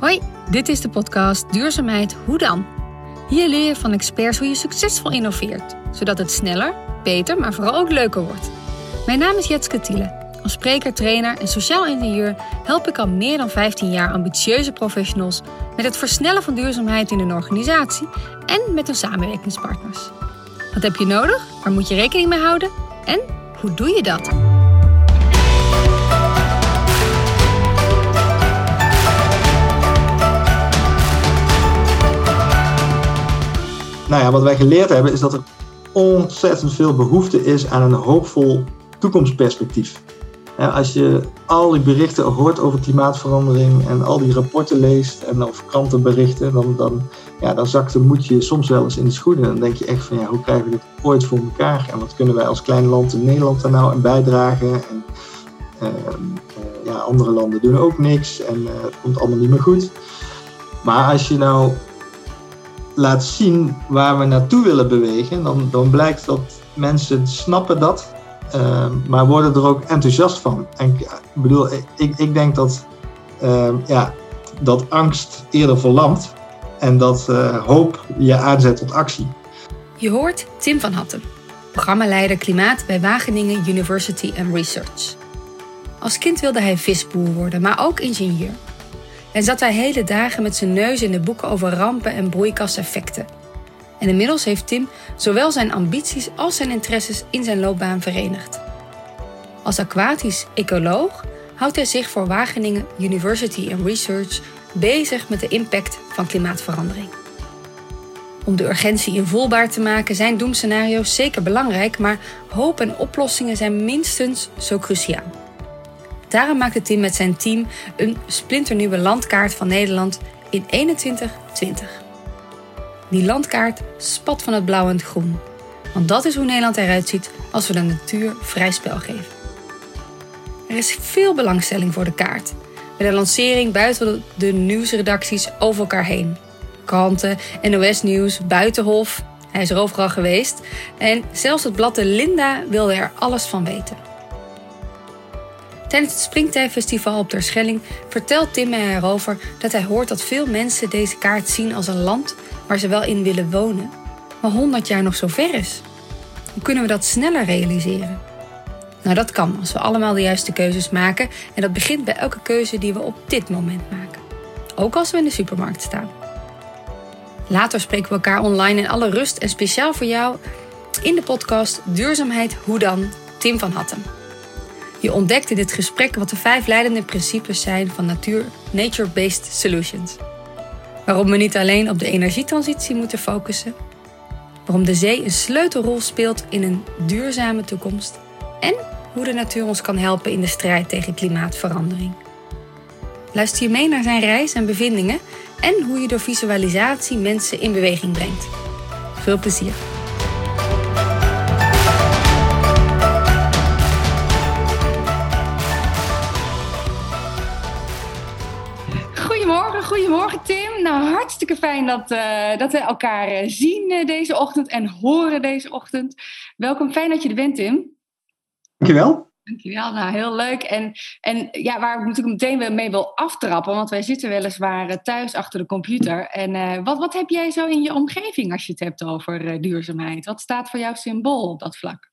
Hoi, dit is de podcast Duurzaamheid Hoe dan? Hier leer je van experts hoe je succesvol innoveert, zodat het sneller, beter, maar vooral ook leuker wordt. Mijn naam is Jetske Thiele. Als spreker, trainer en sociaal ingenieur help ik al meer dan 15 jaar ambitieuze professionals met het versnellen van duurzaamheid in hun organisatie en met hun samenwerkingspartners. Wat heb je nodig? Waar moet je rekening mee houden? En hoe doe je dat? Nou ja, wat wij geleerd hebben is dat er ontzettend veel behoefte is aan een hoopvol toekomstperspectief. als je al die berichten hoort over klimaatverandering en al die rapporten leest en of krantenberichten, dan, dan, ja, dan zakt de moed je soms wel eens in de schoenen. Dan denk je echt van ja, hoe krijgen we dit ooit voor elkaar? En wat kunnen wij als klein land in Nederland daar nou aan bijdragen? En, ehm, eh, ja, andere landen doen ook niks en uh, het komt allemaal niet meer goed. Maar als je nou laat zien waar we naartoe willen bewegen, dan, dan blijkt dat mensen snappen dat, uh, maar worden er ook enthousiast van. En ik bedoel, ik, ik denk dat, uh, ja, dat angst eerder verlamt en dat uh, hoop je aanzet tot actie. Je hoort Tim van Hatten, programmaleider klimaat bij Wageningen University and Research. Als kind wilde hij visboer worden, maar ook ingenieur en zat hij hele dagen met zijn neus in de boeken over rampen en broeikaseffecten. En inmiddels heeft Tim zowel zijn ambities als zijn interesses in zijn loopbaan verenigd. Als aquatisch ecoloog houdt hij zich voor Wageningen University and Research bezig met de impact van klimaatverandering. Om de urgentie invoelbaar te maken zijn doemscenario's zeker belangrijk, maar hoop en oplossingen zijn minstens zo cruciaal. Daarom maakte Tim met zijn team een splinternieuwe landkaart van Nederland in 2120. Die landkaart spat van het blauw en het groen. Want dat is hoe Nederland eruit ziet als we de natuur vrij spel geven. Er is veel belangstelling voor de kaart. Bij de lancering buiten de nieuwsredacties over elkaar heen. Kranten, NOS Nieuws, Buitenhof, hij is er overal geweest. En zelfs het blad de Linda wilde er alles van weten. Tijdens het Springtijfestival op Terschelling vertelt Tim mij erover dat hij hoort dat veel mensen deze kaart zien als een land waar ze wel in willen wonen, maar 100 jaar nog zo ver is. Hoe kunnen we dat sneller realiseren? Nou, dat kan als we allemaal de juiste keuzes maken en dat begint bij elke keuze die we op dit moment maken. Ook als we in de supermarkt staan. Later spreken we elkaar online in alle rust en speciaal voor jou in de podcast Duurzaamheid Hoe dan, Tim van Hatten. Je ontdekt in dit gesprek wat de vijf leidende principes zijn van natuur, nature-based solutions. Waarom we niet alleen op de energietransitie moeten focussen, waarom de zee een sleutelrol speelt in een duurzame toekomst en hoe de natuur ons kan helpen in de strijd tegen klimaatverandering. Luister je mee naar zijn reis en bevindingen en hoe je door visualisatie mensen in beweging brengt. Veel plezier! Hartstikke fijn dat, uh, dat we elkaar eh, zien uh, deze ochtend en horen deze ochtend. Welkom, fijn dat je er bent Tim. Dankjewel. Dankjewel, nou heel leuk. En, en ja, waar ik natuurlijk meteen mee wil aftrappen, want wij zitten weliswaar thuis achter de computer. En wat, wat heb jij zo in je omgeving als je het hebt over duurzaamheid? Wat staat voor jou symbool op dat vlak?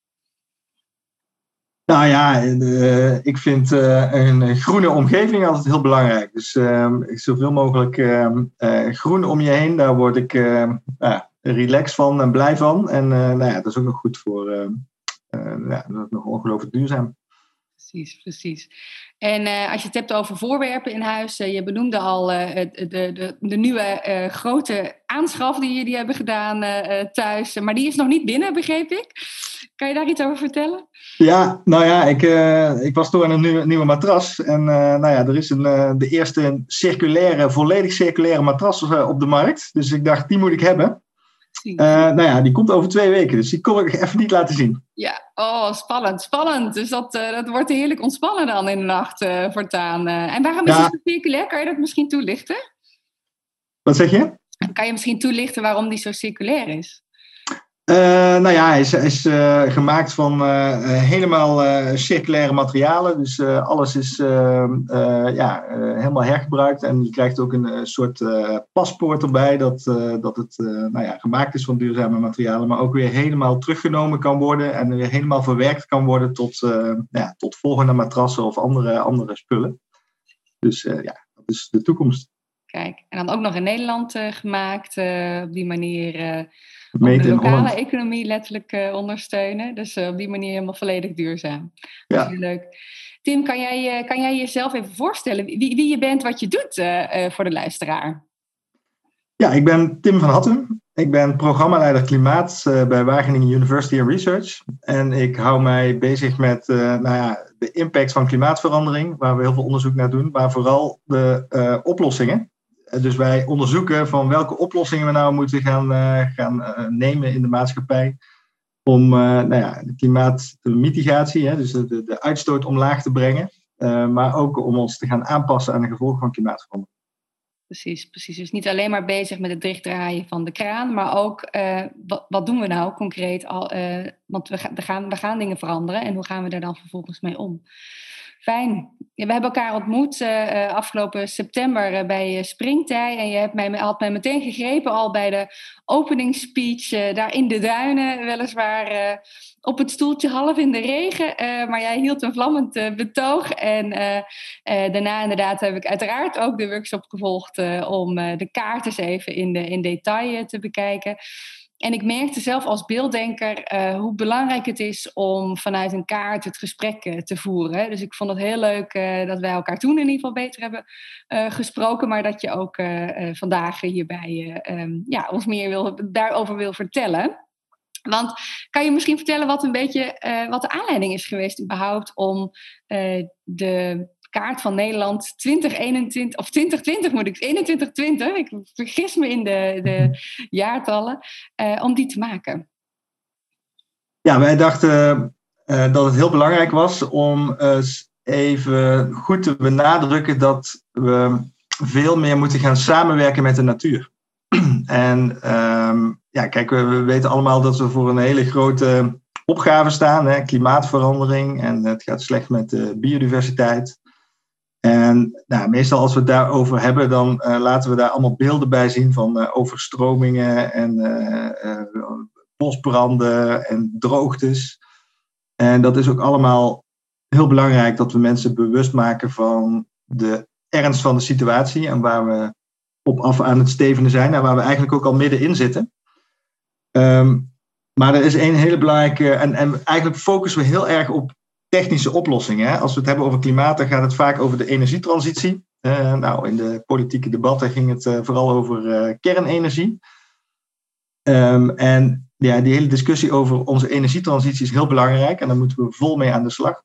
Nou ja, uh, ik vind uh, een groene omgeving altijd heel belangrijk. Dus uh, zoveel mogelijk ehm, eh, groen om je heen, daar word ik ehm, relaxed van en blij van. En nou ja, dat is ook nog goed voor, ja, nog ongelooflijk duurzaam. Precies, precies. En als je het hebt over voorwerpen in huis, je benoemde al de, de, de, nieuwe grote aanschaf die jullie hebben gedaan thuis. Maar die is nog niet binnen, begreep ik. Kan je daar iets over vertellen? Ja, nou ja, ik, uh, ik was toen aan een nieuwe, nieuwe matras. En uh, nou ja, er is een, uh, de eerste circulaire, volledig circulaire matras op de markt. Dus ik dacht, die moet ik hebben. nou ja, die komt over twee weken. Dus die kon ik even niet laten zien. Ja, oh, spannend, spannend. Dus dat, dat wordt heerlijk ontspannen dan in de nacht voortaan. en waarom is het circulair? Kan je dat misschien toelichten? Wat zeg je? Kan je misschien toelichten waarom die zo circulair is? Uh, nou ja, hij is, is uh, gemaakt van uh, helemaal circulaire materialen. Dus alles is ja, helemaal hergebruikt. En je krijgt ook een soort paspoort erbij dat, dat het nou ja, gemaakt is van duurzame materialen. Maar ook weer helemaal teruggenomen kan worden. En weer helemaal verwerkt kan worden tot, nou ja, tot volgende matrassen of andere, andere spullen. Dus ja, dat is de toekomst. Kijk, en dan ook nog in Nederland gemaakt. op die manier om de lokale economie letterlijk uh, ondersteunen. Dus uh, op die manier helemaal volledig duurzaam. Ja. Dat is leuk. Tim, kan jij, uh, kan jij jezelf even voorstellen wie, wie je bent, wat je doet voor de luisteraar? Ja, ik ben Tim van Hattem. Ik ben programmaleider klimaat bij Wageningen University and Research. En ik hou mij bezig met nou ja, de impact van klimaatverandering, waar we heel veel onderzoek naar doen, maar vooral de oplossingen. Eh, dus wij onderzoeken van welke oplossingen we nou moeten gaan, uh, gaan uh, nemen in de maatschappij om nou ja, de klimaatmitigatie, hè, dus de, de, uitstoot omlaag te brengen, maar ook om ons te gaan aanpassen aan de gevolgen van klimaatverandering. Precies, precies. Dus niet alleen maar bezig met het dichtdraaien van de kraan, maar ook wat, wat, doen we nou concreet al? want we, gaan, we gaan dingen veranderen en hoe gaan we daar dan vervolgens mee om? Fijn. we hebben elkaar ontmoet uh, afgelopen september bij Springtij. En je hebt mij, had mij meteen gegrepen al bij de openingsspeech daar in de duinen. Weliswaar op het stoeltje half in de regen. maar jij hield een vlammend betoog. En daarna inderdaad heb ik uiteraard ook de workshop gevolgd om de kaarten even in, de, in detail te bekijken. En ik merkte zelf als beelddenker hoe belangrijk het is om vanuit een kaart het gesprek te voeren. Dus ik vond het heel leuk dat wij elkaar toen in ieder geval beter hebben gesproken, maar dat je ook vandaag hierbij um, ja, ons meer wil, daarover wil vertellen. Want kan je misschien vertellen wat een beetje wat de aanleiding is geweest überhaupt om de kaart van Nederland 2021, of 2020 moet ik, 2120, ik vergis me in de, de jaartallen, uh, om die te maken? Ja, wij dachten dat het heel belangrijk was om even goed te benadrukken dat we veel meer moeten gaan samenwerken met de natuur. en um, ja, kijk, we, we, weten allemaal dat we voor een hele grote opgave staan, hè, klimaatverandering en het gaat slecht met de biodiversiteit. En nou, meestal als we het daarover hebben, dan uh, laten we daar allemaal beelden bij zien van uh, overstromingen en uh, bosbranden en droogtes. En dat is ook allemaal heel belangrijk dat we mensen bewust maken van de ernst van de situatie en waar we op af aan het stevenen zijn en waar we eigenlijk ook al middenin zitten. Um, maar er is één hele belangrijke, en, en eigenlijk focussen we heel erg op technische oplossingen. Hè? Als we het hebben over klimaat, dan gaat het vaak over de energietransitie. Uh, nou, in de politieke debatten ging het uh, vooral over uh, kernenergie. Um, en ja, die hele discussie over onze energietransitie is heel belangrijk en daar moeten we vol mee aan de slag.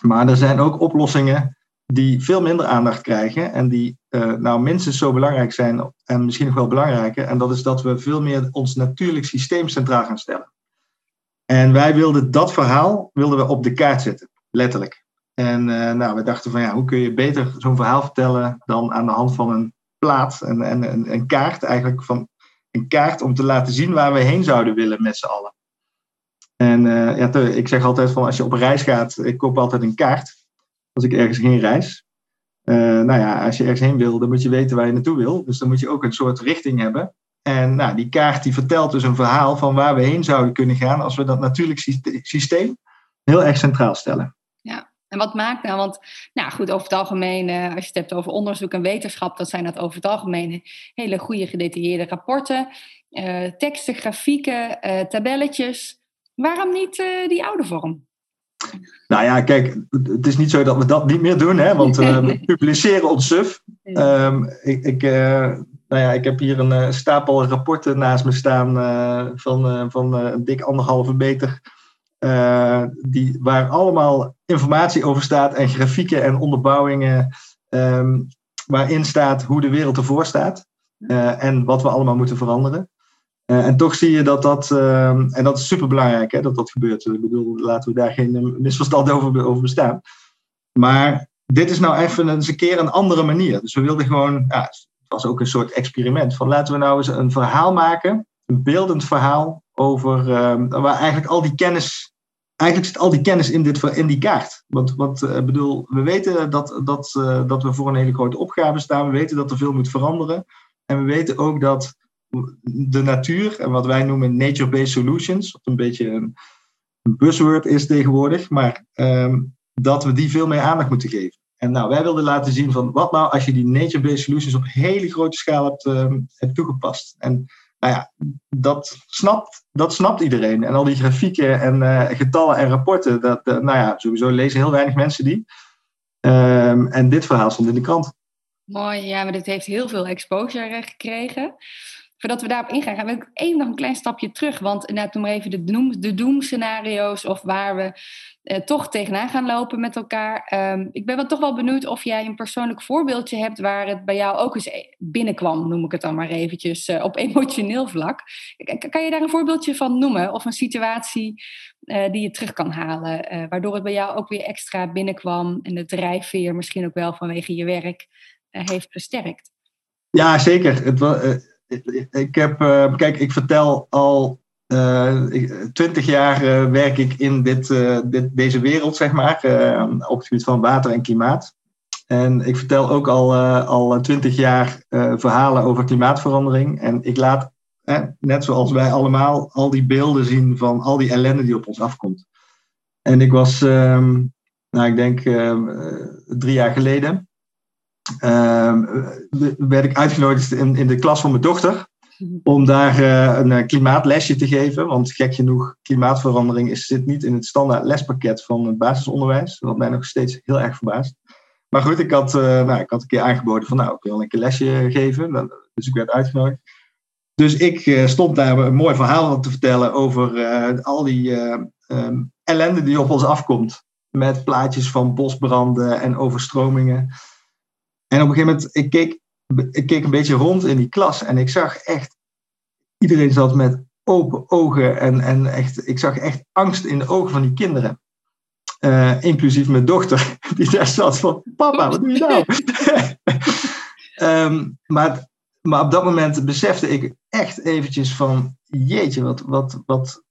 Maar er zijn ook oplossingen die veel minder aandacht krijgen en die nou minstens zo belangrijk zijn en misschien nog wel belangrijker. En dat is dat we veel meer ons natuurlijk systeem centraal gaan stellen. En wij wilden dat verhaal wilden we op de kaart zetten, letterlijk. En uh, nou, we dachten van ja, hoe kun je beter zo'n verhaal vertellen dan aan de hand van een plaat en, en een, kaart, eigenlijk van een kaart om te laten zien waar we heen zouden willen met z'n allen. En uh, ja, ik zeg altijd van als je op reis gaat, ik koop altijd een kaart als ik ergens heen reis. Uh, nou ja, als je ergens heen wil, dan moet je weten waar je naartoe wil. Dus dan moet je ook een soort richting hebben. En nou, die kaart die vertelt dus een verhaal van waar we heen zouden kunnen gaan als we dat natuurlijk systeem heel erg centraal stellen. Ja, en wat maakt nou, want nou goed, over het algemeen, eh, als je het hebt over onderzoek en wetenschap, dan zijn dat over het algemeen hele goede gedetailleerde rapporten, uh, teksten, grafieken, tabelletjes. Waarom niet die oude vorm? Nou ja, kijk, het is niet zo dat we dat niet meer doen, hè, want we publiceren ons SUF. Um, ik, ik nou ja, ik heb hier een uh, stapel rapporten naast me staan van, van een dik anderhalve meter. die, waar allemaal informatie over staat en grafieken en onderbouwingen. Um, waarin staat hoe de wereld ervoor staat. en wat we allemaal moeten veranderen. En toch zie je dat dat, ehm, en dat is superbelangrijk hè, dat dat gebeurt. Ik bedoel, laten we daar geen misverstand over, over bestaan. Maar dit is nou even eens een keer een andere manier. Dus we wilden gewoon, ja, was ook een soort experiment. Van laten we nou eens een verhaal maken, een beeldend verhaal over ehm, waar eigenlijk al die kennis, eigenlijk zit al die kennis in, dit, in die kaart. Want, want uh, bedoel, we weten dat, dat, dat we voor een hele grote opgave staan, we weten dat er veel moet veranderen. En we weten ook dat de natuur, en wat wij noemen nature-based solutions, wat een beetje een, buzzword is tegenwoordig, maar um, dat we die veel meer aandacht moeten geven. En nou, wij wilden laten zien van wat nou als je die nature-based solutions op hele grote schaal hebt, uh, hebt toegepast. En nou ja, dat snapt, dat snapt iedereen. En al die grafieken en uh, getallen en rapporten, dat, uh, nou ja, sowieso lezen heel weinig mensen die. Um, en dit verhaal stond in de krant. Mooi, ja, maar dit heeft heel veel exposure gekregen voordat we daarop ingaan, gaan we even nog een klein stapje terug. Want inderdaad, noem maar even de, doom, de doemscenario's of waar we eh, toch tegenaan gaan lopen met elkaar. Um, ik ben wel toch wel benieuwd of jij een persoonlijk voorbeeldje hebt waar het bij jou ook eens binnenkwam, noem ik het dan maar eventjes, uh, op emotioneel vlak. Kan je daar een voorbeeldje van noemen of een situatie uh, die je terug kan halen, waardoor het bij jou ook weer extra binnenkwam en de drijfveer misschien ook wel vanwege je werk heeft versterkt? Ja, zeker. Het ik heb, uh, kijk, ik vertel al uh, twintig jaar uh, werk ik in dit, dit, deze wereld, zeg maar, op het gebied van water en klimaat. En ik vertel ook al, al twintig jaar verhalen over klimaatverandering. En ik laat, net zoals wij allemaal, al die beelden zien van al die ellende die op ons afkomt. En ik was, um, nou, ik denk drie jaar geleden, werd ik uitgenodigd in, in de klas van mijn dochter. Om daar uh, een eh, klimaatlesje te geven. Want gek genoeg, klimaatverandering is, zit niet in het standaard lespakket van het basisonderwijs. Wat mij nog steeds heel erg verbaast. Maar goed, ik had, nou, ik had een keer aangeboden van nou, ik wil een keer lesje geven. Dus ik werd uitgenodigd. Dus ik stond daar een mooi verhaal te vertellen over al die um, ellende die op ons afkomt. Met plaatjes van bosbranden en overstromingen. En op een gegeven moment, ik keek, ik keek een beetje rond in die klas en ik zag echt, iedereen zat met open ogen en, en echt, ik zag echt angst in de ogen van die kinderen. Uh, inclusief mijn dochter, die daar zat van, papa, wat doe je nou? um, maar, maar op dat moment besefte ik echt eventjes van, jeetje, wat, wat, wat,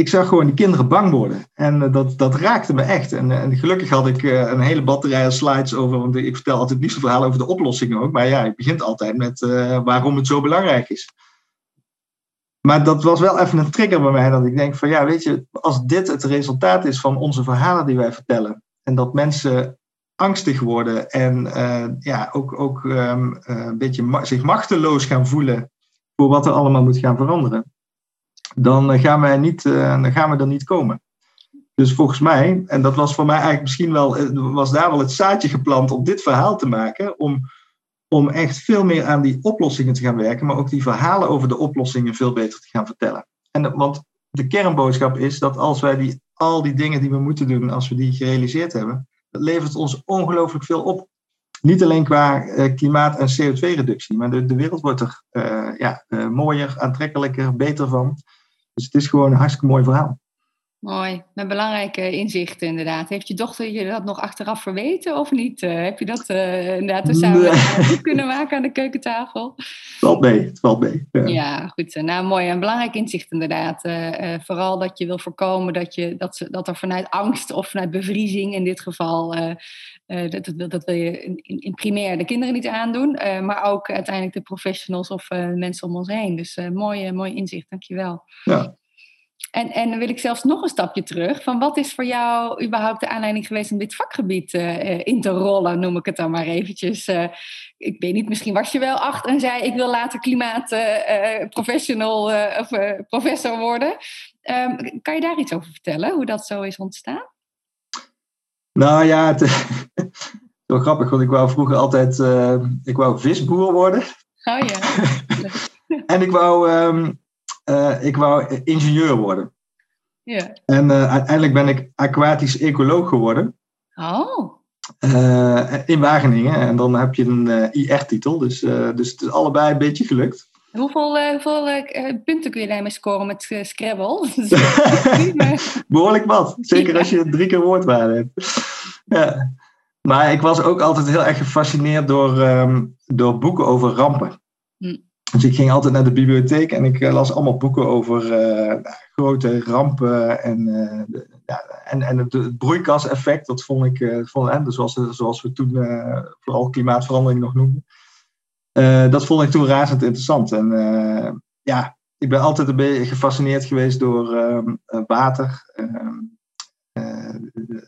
ik zag gewoon die kinderen bang worden. En uh, dat, dat raakte me echt. En, en gelukkig had ik uh, een hele batterij aan slides over, want ik vertel altijd niet zo verhalen over de oplossingen ook. Maar ja, ik begint altijd met waarom het zo belangrijk is. Maar dat was wel even een trigger bij mij, dat ik denk van ja, weet je, als dit het resultaat is van onze verhalen die wij vertellen, en dat mensen angstig worden en ja, ook, ook um, een beetje zich machteloos gaan voelen voor wat er allemaal moet gaan veranderen dan eh, gaan, wij niet, eh, dan gaan we er niet komen. Dus volgens mij, en dat was voor mij eigenlijk misschien wel, eh, was daar wel het zaadje geplant om dit verhaal te maken, om, om echt veel meer aan die oplossingen te gaan werken, maar ook die verhalen over de oplossingen veel beter te gaan vertellen. En, want de kernboodschap is dat als wij die, al die dingen die we moeten doen, als we die gerealiseerd hebben, dat levert ons ongelooflijk veel op. Niet alleen qua klimaat- en CO2-reductie, maar de, de wereld wordt er ja, mooier, aantrekkelijker, beter van. Dus het is gewoon een hartstikke mooi verhaal. Mooi, met belangrijke inzichten inderdaad. Heeft je dochter je dat nog achteraf verweten of niet? Uh, heb je dat uh, inderdaad samen nee. kunnen maken aan de keukentafel? Het valt mee, het valt mee. Ja, ja goed. Nou, mooi. Een belangrijk inzicht inderdaad. Uh, vooral dat je wil voorkomen dat, je, dat, ze, dat er vanuit angst of vanuit bevriezing in dit geval... dat, dat, dat, wil je in, in, primair de kinderen niet aandoen, maar ook uiteindelijk de professionals of mensen om ons heen. Dus mooi, mooi inzicht, dankjewel. Ja. En, en dan wil ik zelfs nog een stapje terug. Van wat is voor jou überhaupt de aanleiding geweest om dit vakgebied uh, in te rollen, noem ik het dan maar eventjes. Uh, ik weet niet, misschien was je wel acht en zei ik wil later klimaatprofessional uh, of professor worden. Um, kan je daar iets over vertellen, hoe dat zo is ontstaan? Nou ja, het wel grappig, want ik wou vroeger altijd, ik wou visboer worden. Oh ja. en ik wou... Um, uh, ik wou ingenieur worden. Ja. En uh, uiteindelijk ben ik aquatisch ecoloog geworden. Oh. Uh, in Wageningen. En dan heb je een IR-titel. Dus, dus het is allebei een beetje gelukt. Hoeveel, hoeveel punten kun je daarmee scoren met Scrabble? Behoorlijk wat. Zeker als je drie keer woordwaarde hebt. ja. Maar ik was ook altijd heel erg gefascineerd door, um, door boeken over rampen. Dus ik ging altijd naar de bibliotheek en ik las allemaal boeken over nou, grote rampen en, de, ja, en, en het, broeikaseffect. Dat vond ik, vond, dus zoals, zoals we toen vooral klimaatverandering nog noemden. dat vond ik toen razend interessant. En ja, ik ben altijd een beetje gefascineerd geweest door ehm, water. Ehm,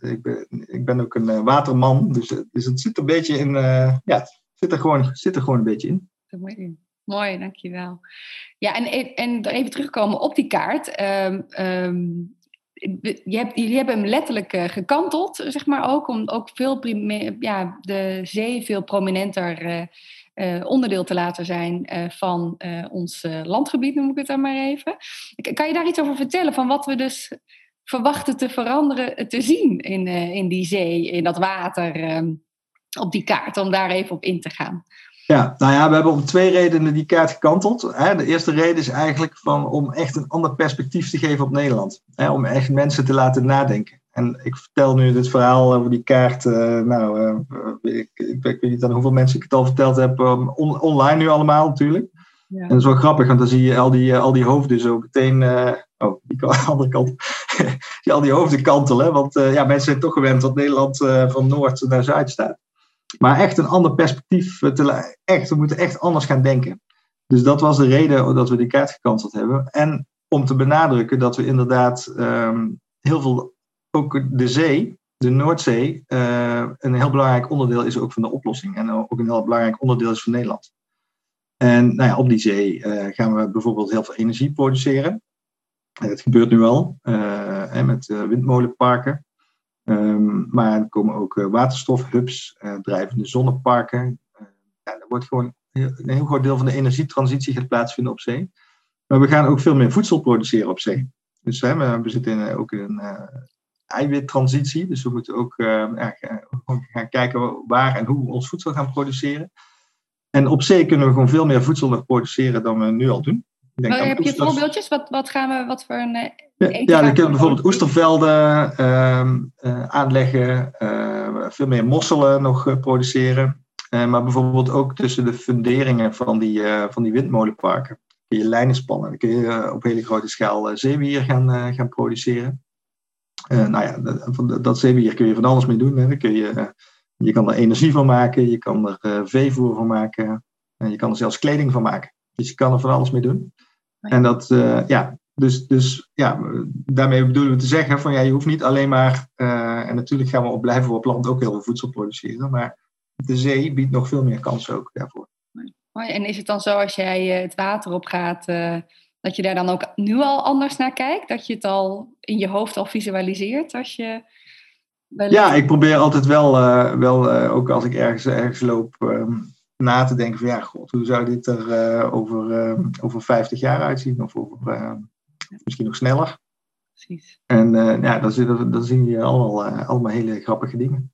ik, ben, ik ben ook een waterman, dus, dus het zit een beetje in, ja, zit er, gewoon, zit er gewoon een beetje in. Mooi in. Mooi, dankjewel. Ja, en, en even terugkomen op die kaart. Um, um, je hebt, jullie hebben hem letterlijk uh, gekanteld, zeg maar ook, om ook veel ja, de zee veel prominenter uh, uh, onderdeel te laten zijn van ons landgebied, noem ik het dan maar even. Kan je daar iets over vertellen, van wat we dus verwachten te veranderen, te zien in, in die zee, in dat water, um, op die kaart, om daar even op in te gaan? Ja, nou ja, we hebben om twee redenen die kaart gekanteld. De eerste reden is eigenlijk van, om echt een ander perspectief te geven op Nederland. Om echt mensen te laten nadenken. En ik vertel nu dit verhaal over die kaart. Uh, nou, uh, ik, ik, weet niet aan hoeveel mensen ik het al verteld heb. Online nu allemaal natuurlijk. Ja. En dat is wel grappig, want dan zie je al die, al die hoofden zo meteen. Oh, die andere kant. zie al die hoofden kantelen. Want ja, mensen zijn toch gewend dat Nederland van noord naar zuid staat. Maar echt een ander perspectief. Eh, te, echt, we moeten echt anders gaan denken. Dus dat was de reden dat we die kaart gekanceld hebben. En om te benadrukken dat we inderdaad ehm, heel veel, ook de zee, de Noordzee, uh, een heel belangrijk onderdeel is ook van de oplossing. En ook een heel belangrijk onderdeel is van Nederland. En nou ja, op die zee uh, gaan we bijvoorbeeld heel veel energie produceren. En dat gebeurt nu al, met windmolenparken. Um, maar er komen ook uh, waterstofhubs, uh, drijvende zonneparken. Uh, ja, er wordt gewoon een heel groot deel van de energietransitie gaat plaatsvinden op zee. Maar we gaan ook veel meer voedsel produceren op zee. Dus we, we zitten ook in een eiwittransitie. Dus we moeten ook gaan kijken waar en hoe we ons voedsel gaan produceren. En op zee kunnen we gewoon veel meer voedsel nog produceren dan we nu al doen. Denk heb je voorbeeldjes? Wat, wat gaan we, wat voor een ja, dan kunnen we bijvoorbeeld oestervelden uh, uh, aanleggen, uh, veel meer mosselen nog eh, produceren. maar bijvoorbeeld ook tussen de funderingen van die, van die windmolenparken kun je lijnen spannen. Dan kun je op hele grote schaal zeewier gaan, gaan produceren. nou ja, dat, dat zeewier kun je van alles mee doen. Hè. Dan kun je, je kan er energie van maken, je kan er veevoer van maken, en je kan er zelfs kleding van maken. Dus je kan er van alles mee doen. En dat, ja, dus, dus ja, daarmee bedoelen we te zeggen van ja, je hoeft niet alleen maar, uh, en natuurlijk gaan we op blijven op land ook heel veel voedsel produceren, maar de zee biedt nog veel meer kansen ook daarvoor. En is het dan zo als jij eh, het water op gaat, uh, dat je daar dan ook nu al anders naar kijkt? Dat je het al in je hoofd al visualiseert als je... Ja, ik probeer altijd wel, wel ook als ik ergens, ergens loop, um, na te denken van ja, god, hoe zou dit er over, over 50 jaar uitzien? Of over Misschien nog sneller. Precies. En ja, dan, dan zie je allemaal, allemaal hele grappige dingen.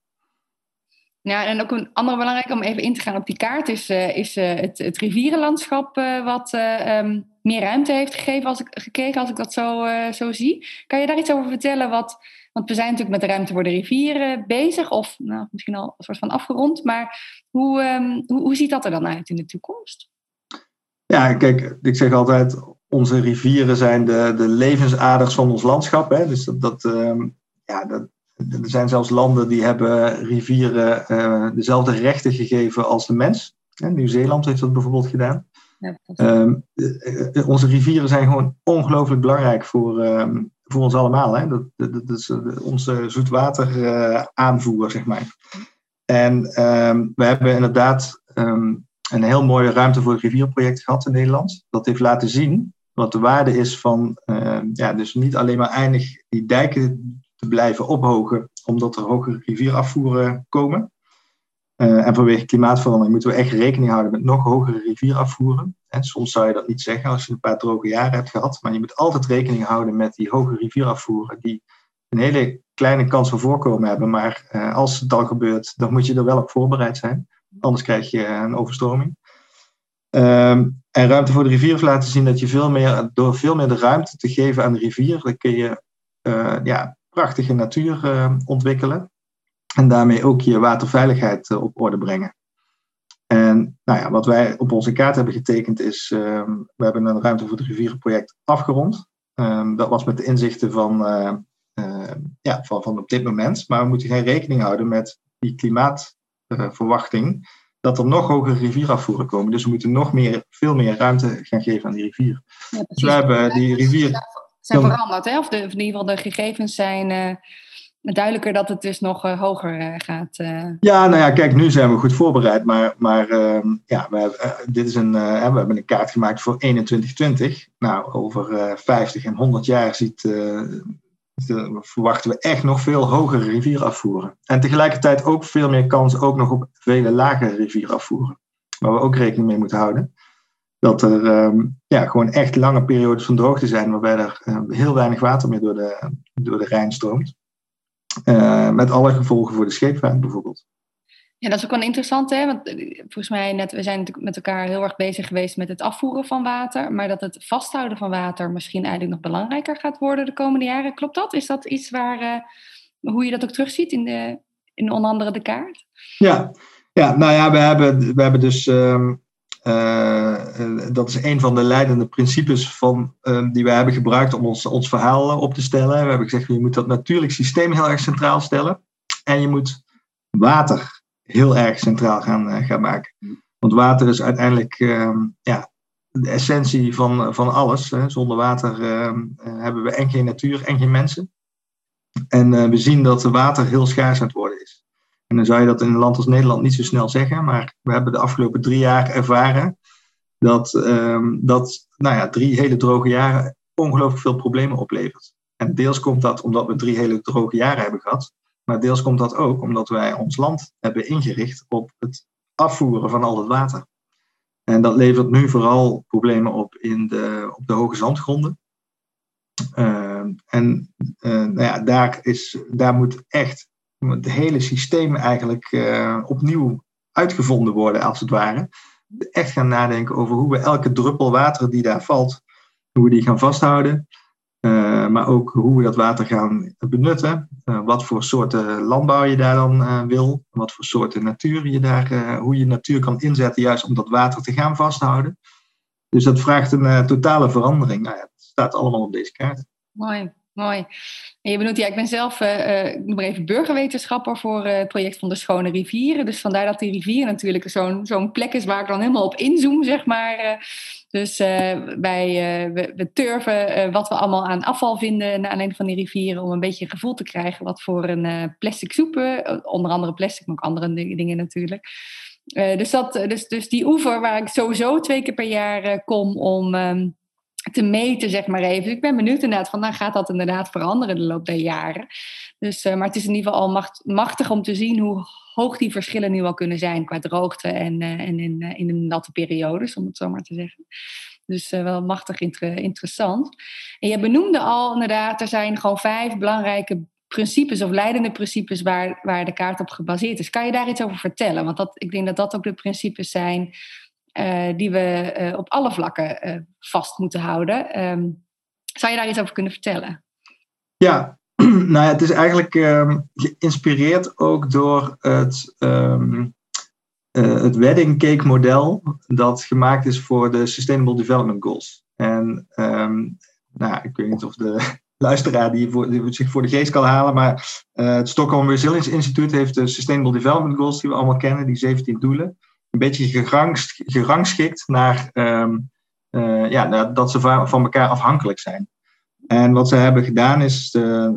Ja, en ook een andere belangrijke om even in te gaan op die kaart is, is het, het rivierenlandschap wat um, meer ruimte heeft gegeven als ik, gekregen, als ik dat zo, zo zie. Kan je daar iets over vertellen? Wat, want we zijn natuurlijk met de ruimte voor de rivieren bezig, of nou, misschien al een soort van afgerond. Maar hoe, um, hoe, hoe ziet dat er dan uit in de toekomst? Ja, kijk, ik zeg altijd, onze rivieren zijn de, de levensaders van ons landschap. Hè? Dus dat, dat, um, ja, dat, er zijn zelfs landen die hebben rivieren uh, dezelfde rechten gegeven als de mens. Nieuw-Zeeland heeft dat bijvoorbeeld gedaan. Ja, um, onze rivieren zijn gewoon ongelooflijk belangrijk voor, um, voor ons allemaal. Hè? Dat, dat, is onze zoetwater uh, aanvoer, zeg maar. En we hebben inderdaad een heel mooie ruimte voor het rivierproject gehad in Nederland. Dat heeft laten zien wat de waarde is van, uh, ja, dus niet alleen maar eindig die dijken te blijven ophogen, omdat er hogere rivierafvoeren komen. Uh, en vanwege klimaatverandering moeten we echt rekening houden met nog hogere rivierafvoeren. En soms zou je dat niet zeggen als je een paar droge jaren hebt gehad, maar je moet altijd rekening houden met die hogere rivierafvoeren, die een hele kleine kans van voorkomen hebben. Maar uh, als het dan gebeurt, dan moet je er wel op voorbereid zijn. Anders krijg je een overstroming. Um, en ruimte voor de rivier laten zien dat je veel meer, door veel meer de ruimte te geven aan de rivier, dan kun je ja, prachtige natuur ontwikkelen. En daarmee ook je waterveiligheid uh, op orde brengen. En nou ja, wat wij op onze kaart hebben getekend is, ehm, we hebben een ruimte voor de rivierenproject afgerond. Ehm, dat was met de inzichten van, uh, ja, van, van op dit moment. Maar we moeten geen rekening houden met die klimaatverwachting dat er nog hogere rivierafvoeren komen. Dus we moeten nog meer, veel meer ruimte gaan geven aan die rivier. Ja, dus we hebben die rivier... Zijn veranderd, hè? Of, de, of in ieder geval de gegevens zijn... Uh duidelijker dat het dus nog uh, hoger uh, gaat. Uh... Ja, nou ja, kijk, nu zijn we goed voorbereid. Maar, maar ehm, ja, we dit is een, we hebben een kaart gemaakt voor 2120. Nou, over 50 en 100 jaar ziet, verwachten we echt nog veel hogere rivierafvoeren. En tegelijkertijd ook veel meer kans ook nog op vele lagere rivierafvoeren. Waar we ook rekening mee moeten houden. Dat er ehm, ja, gewoon echt lange periodes van droogte zijn, waarbij er heel weinig water meer door de, door de Rijn stroomt. Uh, met alle gevolgen voor de scheepvaart bijvoorbeeld. Ja, dat is ook wel interessant, hè? Want eh, volgens mij, net, we zijn natuurlijk met elkaar heel erg bezig geweest met het afvoeren van water. Maar dat het vasthouden van water misschien eigenlijk nog belangrijker gaat worden de komende jaren. Klopt dat? Is dat iets waar, uh, hoe je dat ook terugziet in, de, in onder andere de kaart? Ja, ja nou ja, we hebben, we hebben dus um, uh, dat is een van de leidende principes van, uh, die we hebben gebruikt om ons, ons verhaal op te stellen. We hebben gezegd, je moet dat natuurlijk systeem heel erg centraal stellen. En je moet water heel erg centraal gaan, gaan maken. Want water is uiteindelijk ehm, ja, de essentie van, van alles. Zonder water ehm, hebben we en geen natuur en geen mensen. En we zien dat water heel schaars het worden. En dan zou je dat in een land als Nederland niet zo snel zeggen, maar we hebben de afgelopen drie jaar ervaren dat, um, dat nou ja, drie hele droge jaren ongelooflijk veel problemen oplevert. En deels komt dat omdat we drie hele droge jaren hebben gehad, maar deels komt dat ook omdat wij ons land hebben ingericht op het afvoeren van al het water. En dat levert nu vooral problemen op in de, op de hoge zandgronden. Uh, en uh, nou ja, daar, is, daar moet echt het hele systeem eigenlijk uh, opnieuw uitgevonden worden, als het ware. Echt gaan nadenken over hoe we elke druppel water die daar valt, hoe we die gaan vasthouden. Uh, maar ook hoe we dat water gaan benutten. Uh, wat voor soorten landbouw je daar dan wil. Wat voor soorten natuur je daar, hoe je natuur kan inzetten, juist om dat water te gaan vasthouden. Dus dat vraagt een totale verandering. Nou ja, het staat allemaal op deze kaart. Mooi. Mooi. Je benoemt, ja, ik ben zelf, uh, maar even burgerwetenschapper voor uh, het project van de Schone Rivieren. Dus vandaar dat die rivier natuurlijk zo'n zo'n plek is waar ik dan helemaal op inzoom, zeg maar. Dus wij we, we, turven wat we allemaal aan afval vinden naar aanleiding van die rivieren, om een beetje een gevoel te krijgen wat voor een plastic soepen, onder andere plastic, maar ook andere dingen natuurlijk. dus, dat, dus, dus die oever waar ik sowieso twee keer per jaar kom om... Um, te meten, zeg maar even. Ik ben benieuwd inderdaad van, nou gaat dat inderdaad veranderen de loop der jaren. Dus, uh, maar het is in ieder geval al macht, machtig om te zien hoe hoog die verschillen nu al kunnen zijn qua droogte en, uh, en in, uh, in een natte periodes, om het zo maar te zeggen. Dus wel machtig inter interessant. En je benoemde al inderdaad, er zijn gewoon vijf belangrijke principes of leidende principes waar, waar de kaart op gebaseerd is. Kan je daar iets over vertellen? Want dat, ik denk dat dat ook de principes zijn die we uh, op alle vlakken uh, vast moeten houden. Um, zou je daar iets over kunnen vertellen? Ja, nou ja, het is eigenlijk um, geïnspireerd ook door het, um, het wedding cake model dat gemaakt is voor de Sustainable Development Goals. En nou, ik weet niet of de luisteraar die, voor, zich voor de geest kan halen, maar het Stockholm Resilience Instituut heeft de Sustainable Development Goals die we allemaal kennen, die 17 doelen een beetje gerangschikt naar um, uh, ja, dat ze van elkaar afhankelijk zijn. En wat ze hebben gedaan is uh,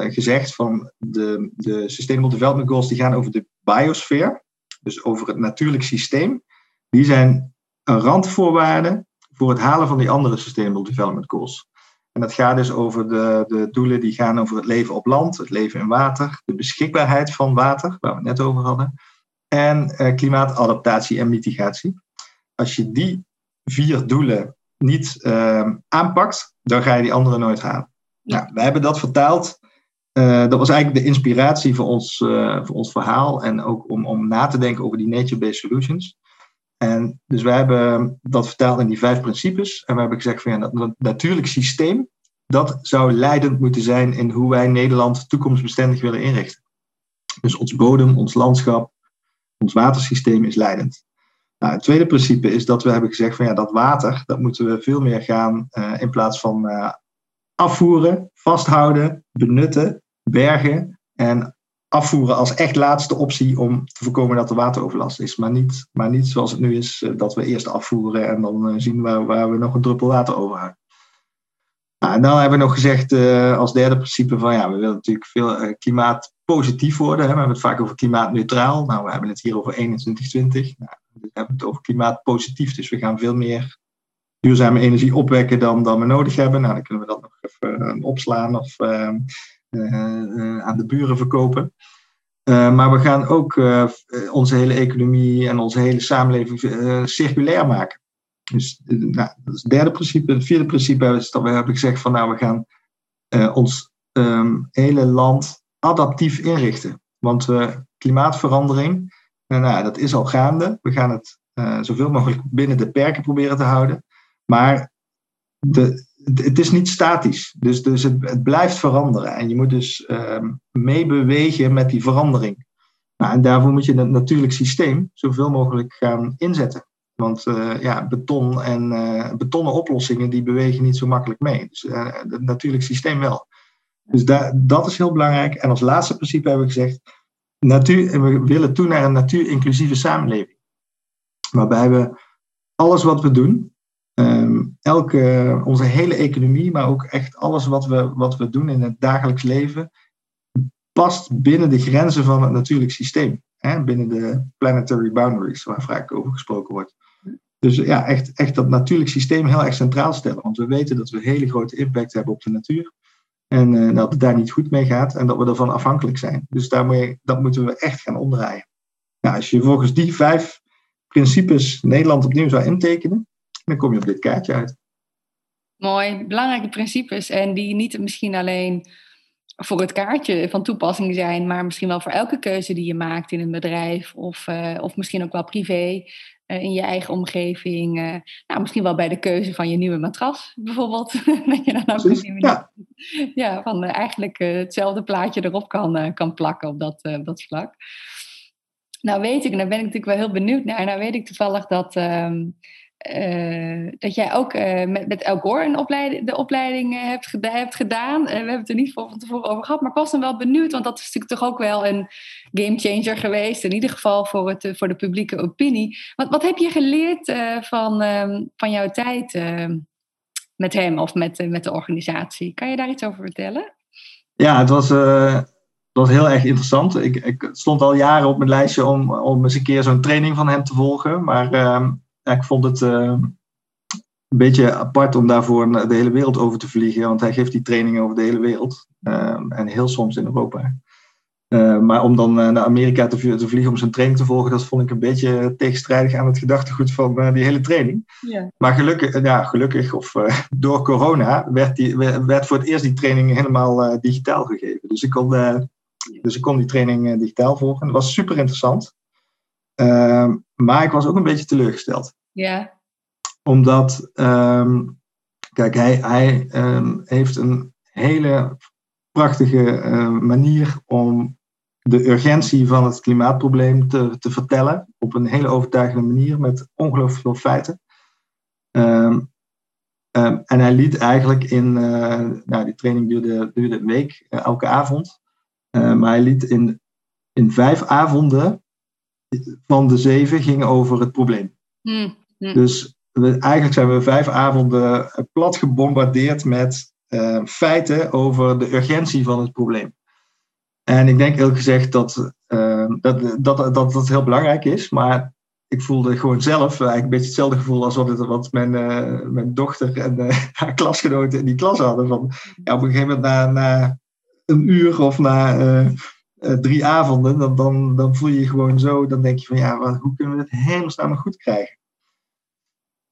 gezegd van de, de Sustainable Development Goals die gaan over de biosfeer, dus over het natuurlijk systeem. Die zijn een randvoorwaarde voor het halen van die andere Sustainable Development Goals. En dat gaat dus over de, de doelen die gaan over het leven op land, het leven in water, de beschikbaarheid van water, waar we het net over hadden, en uh, klimaatadaptatie en mitigatie. Als je die vier doelen niet uh, aanpakt, dan ga je die andere nooit halen. Ja. Nou, we hebben dat vertaald. Uh, dat was eigenlijk de inspiratie voor ons, voor ons verhaal en ook om, om na te denken over die nature-based solutions. En dus we hebben dat vertaald in die vijf principes. En we hebben gezegd van ja, dat, dat natuurlijk systeem, dat zou leidend moeten zijn in hoe wij Nederland toekomstbestendig willen inrichten. Dus ons bodem, ons landschap, ons watersysteem is leidend. Nou, het tweede principe is dat we hebben gezegd van ja, dat water, dat moeten we veel meer gaan uh, in plaats van uh, afvoeren, vasthouden, benutten, bergen en afvoeren als echt laatste optie om te voorkomen dat er wateroverlast is. Maar niet, maar niet zoals het nu is, uh, dat we eerst afvoeren en dan zien waar, waar we nog een druppel water over houden. Nou, en dan hebben we nog gezegd als derde principe van ja, we willen natuurlijk veel klimaatpositief worden. Hè. We hebben het vaak over klimaatneutraal. Nou, we hebben het hier over 2120. Nou, we hebben het over klimaatpositief, dus we gaan veel meer duurzame energie opwekken dan, dan we nodig hebben. Nou, dan kunnen we dat nog even uh, opslaan of uh, uh, aan de buren verkopen. maar we gaan ook onze hele economie en onze hele samenleving circulair maken. Dus nou, dat is het derde principe. Het vierde principe is dat we hebben gezegd van nou, we gaan ons um, hele land adaptief inrichten. Want klimaatverandering nou, dat is al gaande. We gaan het uh, zoveel mogelijk binnen de perken proberen te houden. Maar de, het is niet statisch. Dus, dus het, het blijft veranderen. En je moet dus uh, meebewegen met die verandering. Nou, en daarvoor moet je het natuurlijk systeem zoveel mogelijk gaan inzetten. Want uh, ja, beton en betonnen oplossingen die bewegen niet zo makkelijk mee. Dus het natuurlijk systeem wel. Dus da dat is heel belangrijk. En als laatste principe hebben we gezegd, natuur, we willen toe naar een natuurinclusieve samenleving. Waarbij we alles wat we doen, ehm, elke, onze hele economie, maar ook echt alles wat we, wat we doen in het dagelijks leven, past binnen de grenzen van het natuurlijk systeem. Hè, binnen de planetary boundaries, waar vaak over gesproken wordt. Dus ja, echt, echt dat natuurlijk systeem heel erg centraal stellen. Want we weten dat we hele grote impact hebben op de natuur. En uh, dat het daar niet goed mee gaat en dat we ervan afhankelijk zijn. Dus daarmee, dat moeten we echt gaan omdraaien. Nou, als je volgens die vijf principes Nederland opnieuw zou intekenen, dan kom je op dit kaartje uit. Mooi, belangrijke principes. En die niet misschien alleen voor het kaartje van toepassing zijn, maar misschien wel voor elke keuze die je maakt in een bedrijf of, uh, of misschien ook wel privé. Uh, in je eigen omgeving. Uh, nou, misschien wel bij de keuze van je nieuwe matras, bijvoorbeeld. dat je dan ook Precies, ja. ja, van eigenlijk hetzelfde plaatje erop kan, kan plakken op dat, op dat vlak. Nou weet ik, en daar ben ik natuurlijk wel heel benieuwd naar. Nou weet ik toevallig dat, uh, uh, dat jij ook uh, met, met El een opleiding, de opleiding uh, hebt, hebt, gedaan. we hebben het er niet van tevoren over gehad, maar ik was dan wel benieuwd, want dat is natuurlijk toch ook wel een gamechanger geweest. In ieder geval voor, het, voor de publieke opinie. Wat, wat heb je geleerd van, ehm, van jouw tijd ehm, met hem of met, met de organisatie? Kan je daar iets over vertellen? Ja, het was was heel erg interessant. Ik, ik, stond al jaren op mijn lijstje om, om eens een keer zo'n training van hem te volgen. Maar uh, ja, ik vond het uh, een beetje apart om daarvoor de hele wereld over te vliegen. Want hij geeft die trainingen over de hele wereld. Uh, en heel soms in Europa. Uh, maar om dan naar Amerika te, te, vliegen om zijn training te volgen, dat vond ik een beetje tegenstrijdig aan het gedachtegoed van die hele training. Ja. Maar gelukkig, ja, gelukkig of door corona werd, die, werd voor het eerst die training helemaal digitaal gegeven. Dus ik kon dus ik kon die training digitaal volgen. Dat was super interessant. Uh, maar ik was ook een beetje teleurgesteld. Ja. Omdat, um, kijk, hij, hij um, heeft een hele prachtige uh, manier om de urgentie van het klimaatprobleem te, te vertellen. Op een hele overtuigende manier met ongelooflijk veel feiten. Um, en hij liet eigenlijk in, uh, nou, die training duurde, duurde een week, uh, elke avond. Uh, maar hij liet in, in vijf avonden van de zeven gingen over het probleem. Hmm, hmm. Dus we, eigenlijk zijn we vijf avonden plat gebombardeerd met uh, feiten over de urgentie van het probleem. En ik denk eerlijk gezegd dat, uh, dat, dat, dat dat heel belangrijk is, maar ik voelde gewoon zelf eigenlijk een beetje hetzelfde gevoel als wat, het, wat mijn, uh, mijn dochter en haar klasgenoten in die klas hadden. Van, ja, op een gegeven moment na, na een uur of na uh, drie avonden, dan, dan, dan voel je je gewoon zo, dan denk je van ja, wat, hoe kunnen we het helemaal goed krijgen?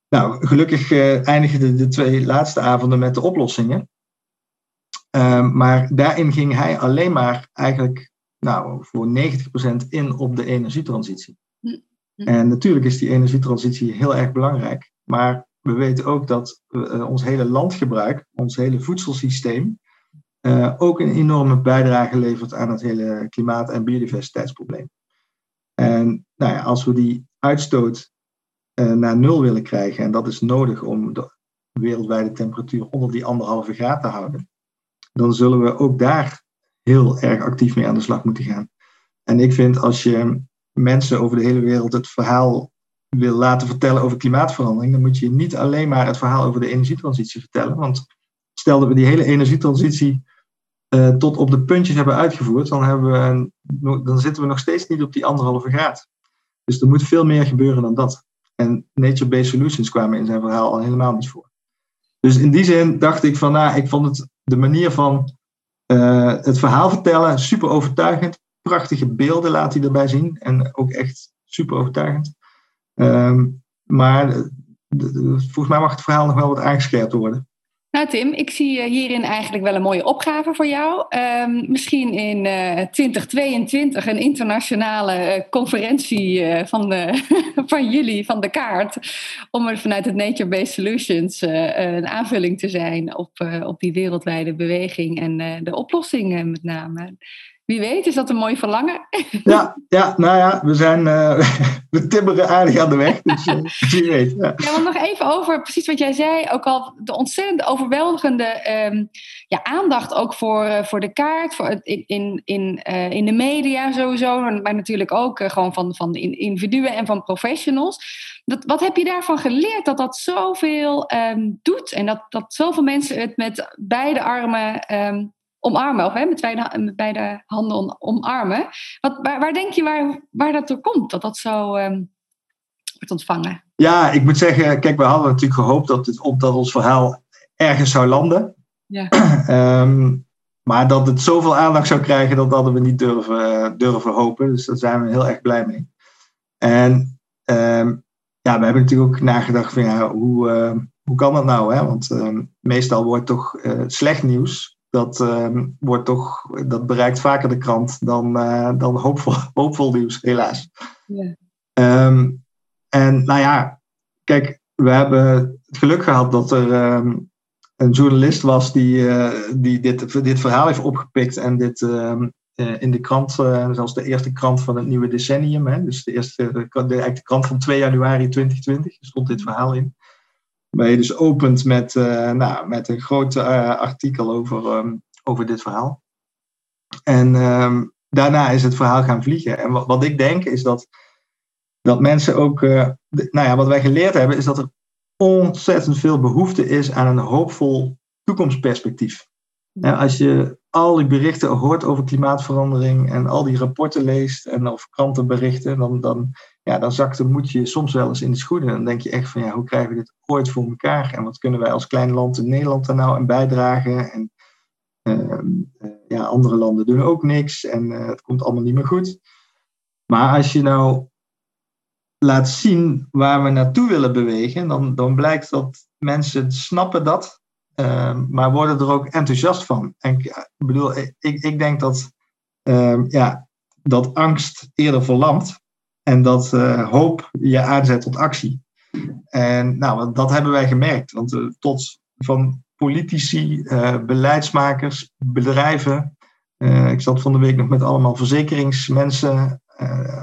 Nou, gelukkig uh, eindigden de twee laatste avonden met de oplossingen. Uh, maar daarin ging hij alleen maar eigenlijk nou, voor 90% in op de energietransitie. Hm, hm. En natuurlijk is die energietransitie heel erg belangrijk. Maar we weten ook dat uh, ons hele landgebruik, ons hele voedselsysteem, uh, ook een enorme bijdrage levert aan het hele klimaat- en biodiversiteitsprobleem. En nou ja, als we die uitstoot naar nul willen krijgen, en dat is nodig om de wereldwijde temperatuur onder die anderhalve graad te houden, dan zullen we ook daar heel erg actief mee aan de slag moeten gaan. En ik vind als je mensen over de hele wereld het verhaal wil laten vertellen over klimaatverandering, dan moet je niet alleen maar het verhaal over de energietransitie vertellen. Want stel dat we die hele energietransitie uh, tot op de puntjes hebben uitgevoerd, dan, hebben we, dan zitten we nog steeds niet op die anderhalve graad. Dus er moet veel meer gebeuren dan dat. En Nature-Based Solutions kwamen in zijn verhaal al helemaal niet voor. Dus in die zin dacht ik van, nou, ik vond het de manier van uh, het verhaal vertellen super overtuigend. Prachtige beelden laat hij erbij zien. En ook echt super overtuigend. Um, maar volgens mij mag het verhaal nog wel wat aangescherpt worden. Nou Tim, ik zie hierin eigenlijk wel een mooie opgave voor jou. Um, misschien in uh, eh, 2022 een internationale uh, conferentie van, van jullie, van de kaart. Om er vanuit het Nature-Based Solutions een aanvulling te zijn op, op die wereldwijde beweging en de oplossingen met name. Wie weet, is dat een mooi verlangen? Ja, ja nou ja, we zijn uh, we timmeren aardig aan de weg. Dus uh, wie weet. Ja. ja, nog even over precies wat jij zei. Ook al de ontzettend overweldigende um, ja, aandacht ook voor, uh, voor de kaart, voor in, in, in, in de media sowieso, maar natuurlijk ook gewoon van, van individuen en van professionals. Dat, wat heb je daarvan geleerd dat dat zoveel um, doet en dat, dat zoveel mensen het met beide armen um, omarmen, of hè, met, beide, met beide handen omarmen. Wat, waar, waar, denk je waar, waar dat door komt, dat dat zo um, wordt ontvangen? Ja, ik moet zeggen, kijk, we hadden natuurlijk gehoopt dat, het, dat ons verhaal ergens zou landen. Ja. um, maar dat het zoveel aandacht zou krijgen, dat hadden we niet durven, durven hopen. Dus daar zijn we heel erg blij mee. En um, ja, we hebben natuurlijk ook nagedacht van ja, hoe, uh, hoe kan dat nou? Hè? Want meestal wordt toch uh, slecht nieuws dat, uh, wordt toch, dat bereikt vaker de krant dan, uh, dan hoopvol, hoopvol nieuws, helaas. Um, en nou ja, kijk, we hebben het geluk gehad dat er um, een journalist was die, uh, die dit, dit verhaal heeft opgepikt en dit uh, in de krant, zelfs de eerste krant van het nieuwe decennium, hè, dus de eerste, de, de, de krant van 2 januari 2020, stond dit verhaal in. Waar je dus opent met, uh, nou, met een groot uh, artikel over, um, over dit verhaal. En um, daarna is het verhaal gaan vliegen. En wat, wat ik denk is dat, dat mensen ook. Uh, de, nou ja, wat wij geleerd hebben is dat er ontzettend veel behoefte is aan een hoopvol toekomstperspectief. Ja, als je al die berichten hoort over klimaatverandering en al die rapporten leest en of krantenberichten, dan, dan ja, dan zakt de je soms wel eens in de schoenen. Dan denk je echt van ja, hoe krijgen we dit ooit voor elkaar? En wat kunnen wij als klein land in Nederland daar nou aan bijdragen? En uh, ja, andere landen doen ook niks en uh, het komt allemaal niet meer goed. Maar als je nou laat zien waar we naartoe willen bewegen, dan, dan blijkt dat mensen snappen dat, uh, maar worden er ook enthousiast van. En ik bedoel, ik, ik denk dat, ehm, ja, dat angst eerder verlamt en dat uh, hoop je aanzet tot actie. En nou, dat hebben wij gemerkt. Want uh, tot van politici, beleidsmakers, bedrijven. ik zat van de week nog met allemaal verzekeringsmensen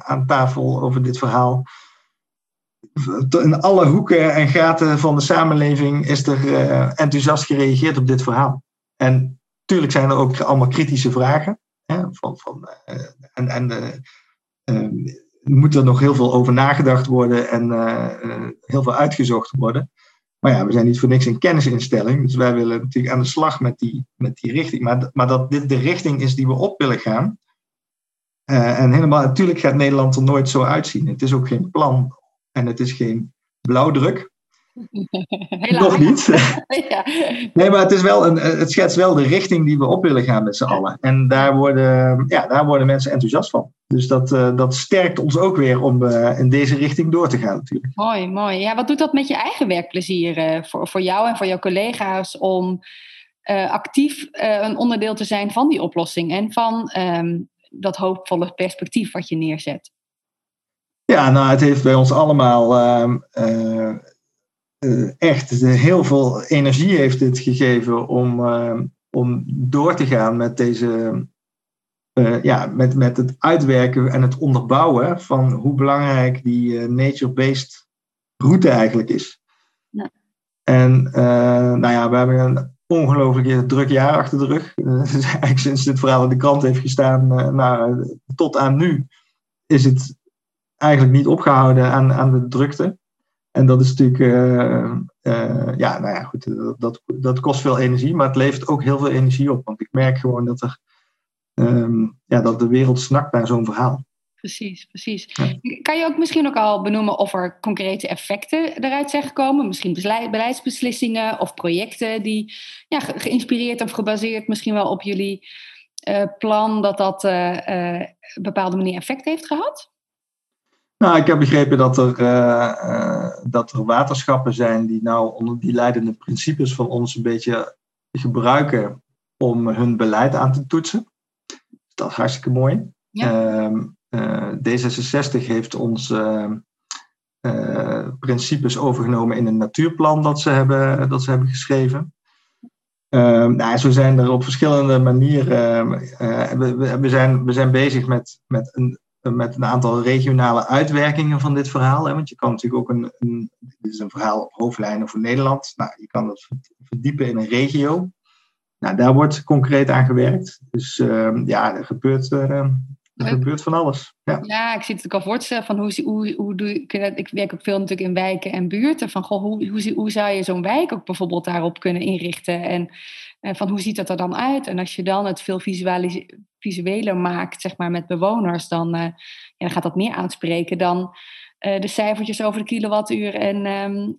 aan tafel over dit verhaal. In alle hoeken en gaten van de samenleving is er enthousiast gereageerd op dit verhaal. En natuurlijk zijn er ook allemaal kritische vragen. Hè, van, van, en en moet er nog heel veel over nagedacht worden en heel veel uitgezocht worden. Maar ja, we zijn niet voor niks een kennisinstelling. Dus wij willen natuurlijk aan de slag met die, met die richting. Maar, maar dat dit de richting is die we op willen gaan. En helemaal, natuurlijk gaat Nederland er nooit zo uitzien. Het is ook geen plan en het is geen blauwdruk. Nog niet. ja. Nee, maar het, is wel een, het schetst wel de richting die we op willen gaan met z'n allen. En daar worden, ja, daar worden mensen enthousiast van. Dus dat, uh, dat sterkt ons ook weer om uh, in deze richting door te gaan natuurlijk. Mooi, mooi. Ja, wat doet dat met je eigen werkplezier uh, voor, voor jou en voor jouw collega's om actief een onderdeel te zijn van die oplossing en van um, dat hoopvolle perspectief wat je neerzet? Ja, nou, het heeft bij ons allemaal ehm, echt heel veel energie heeft dit gegeven om, ehm, om door te gaan met deze uh, ja, met, met het uitwerken en het onderbouwen van hoe belangrijk die nature-based route eigenlijk is. Ja. En nou ja, we hebben een ongelooflijk druk jaar achter de rug. Dus eigenlijk sinds dit verhaal in de krant heeft gestaan, nou, tot aan nu, is het eigenlijk niet opgehouden aan, aan de drukte. En dat is natuurlijk, uh, uh, ja, nou ja, goed, dat, dat kost veel energie, maar het levert ook heel veel energie op. Want ik merk gewoon dat, er, um, ja, dat de wereld snakt naar zo'n verhaal. Precies, precies. Kan je ook misschien ook al benoemen of er concrete effecten eruit zijn gekomen? Misschien beleidsbeslissingen of projecten die ja, geïnspireerd of gebaseerd misschien wel op jullie uh, plan, dat dat op een bepaalde manier effect heeft gehad? Nou, ik heb begrepen dat er, uh, uh, dat er waterschappen zijn die nou onder die leidende principes van ons een beetje gebruiken om hun beleid aan te toetsen. Dat is hartstikke mooi. Ja. Uh, D66 heeft ons principes overgenomen in een natuurplan dat ze hebben, dat ze hebben geschreven. nou, zo zijn er op verschillende manieren. we, we, zijn, we zijn bezig met, met een met een aantal regionale uitwerkingen van dit verhaal. Hè? Want je kan natuurlijk ook een, een, dit is een verhaal op hoofdlijnen voor Nederland. Nou, je kan dat verdiepen in een regio. Nou, daar wordt concreet aan gewerkt. Dus uh, ja, er gebeurt, uh, er gebeurt van alles. Ja. ja, ik zie het ook al voorstellen van hoe, hoe, hoe doe ik Ik werk ook veel natuurlijk in wijken en buurten. Van goh, hoe, hoe, hoe zou je zo'n wijk ook bijvoorbeeld daarop kunnen inrichten? En van hoe ziet dat er dan uit? En als je dan het veel visueler maakt, zeg maar, met bewoners, dan, uh, ja, dan gaat dat meer aanspreken dan uh, de cijfertjes over de kilowattuur en um,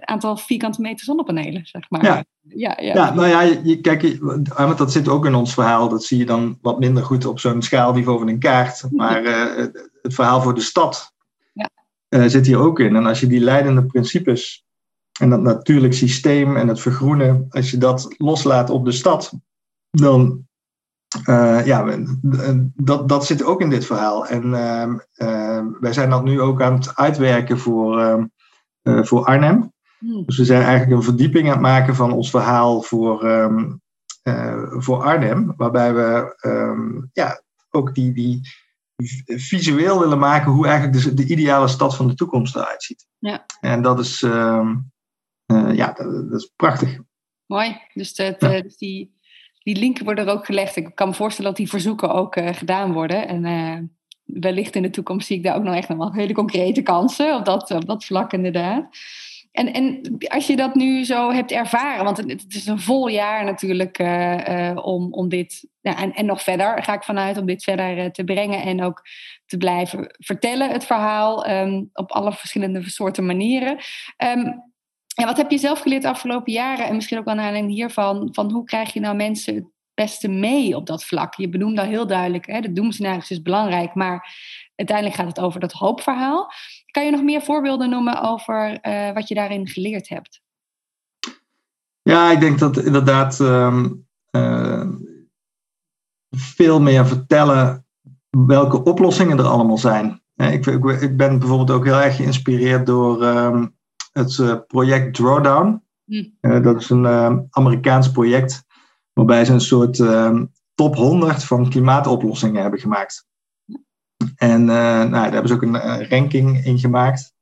aantal vierkante meter zonnepanelen, zeg maar. Ja, ja, ja. ja nou ja, je, kijk, want dat zit ook in ons verhaal. Dat zie je dan wat minder goed op zo'n schaalniveau van een kaart. Maar het verhaal voor de stad ja. zit hier ook in. En als je die leidende principes en dat natuurlijk systeem en het vergroenen, als je dat loslaat op de stad, dan uh, ja, dat, dat zit ook in dit verhaal. En uh, wij zijn dat nu ook aan het uitwerken voor, uh, voor Arnhem. Hmm. Dus we zijn eigenlijk een verdieping aan het maken van ons verhaal voor, um, voor Arnhem, waarbij we um, ja, ook die, die visueel willen maken hoe eigenlijk de, de ideale stad van de toekomst eruit ziet. Ja. En dat is, ja, dat, dat, is prachtig. Mooi. Dus, ja. dus die die linken worden er ook gelegd. Ik kan me voorstellen dat die verzoeken ook uh, gedaan worden. En wellicht in de toekomst zie ik daar ook nog echt nog wel hele concrete kansen op dat, op dat vlak inderdaad. En, en als je dat nu zo hebt ervaren, want het, is een vol jaar natuurlijk uh, om, om dit, ja, en, en nog verder ga ik vanuit om dit verder te brengen en ook te blijven vertellen, het verhaal, um, op alle verschillende soorten manieren. Um, wat heb je zelf geleerd de afgelopen jaren? En misschien ook wel naar aanleiding hiervan, van hoe krijg je nou mensen het beste mee op dat vlak? Je benoemt al heel duidelijk, hè, de doemscenario's is belangrijk, maar uiteindelijk gaat het over dat hoopverhaal. Kan je nog meer voorbeelden noemen over uh, wat je daarin geleerd hebt? Ja, ik denk dat inderdaad um, uh, veel meer vertellen welke oplossingen er allemaal zijn. Ik, ik, ben bijvoorbeeld ook heel erg geïnspireerd door um, het uh, project Drawdown. Uh, dat is een uh, Amerikaans project waarbij ze een soort top 100 van klimaatoplossingen hebben gemaakt. En nou, daar hebben ze ook een ranking in gemaakt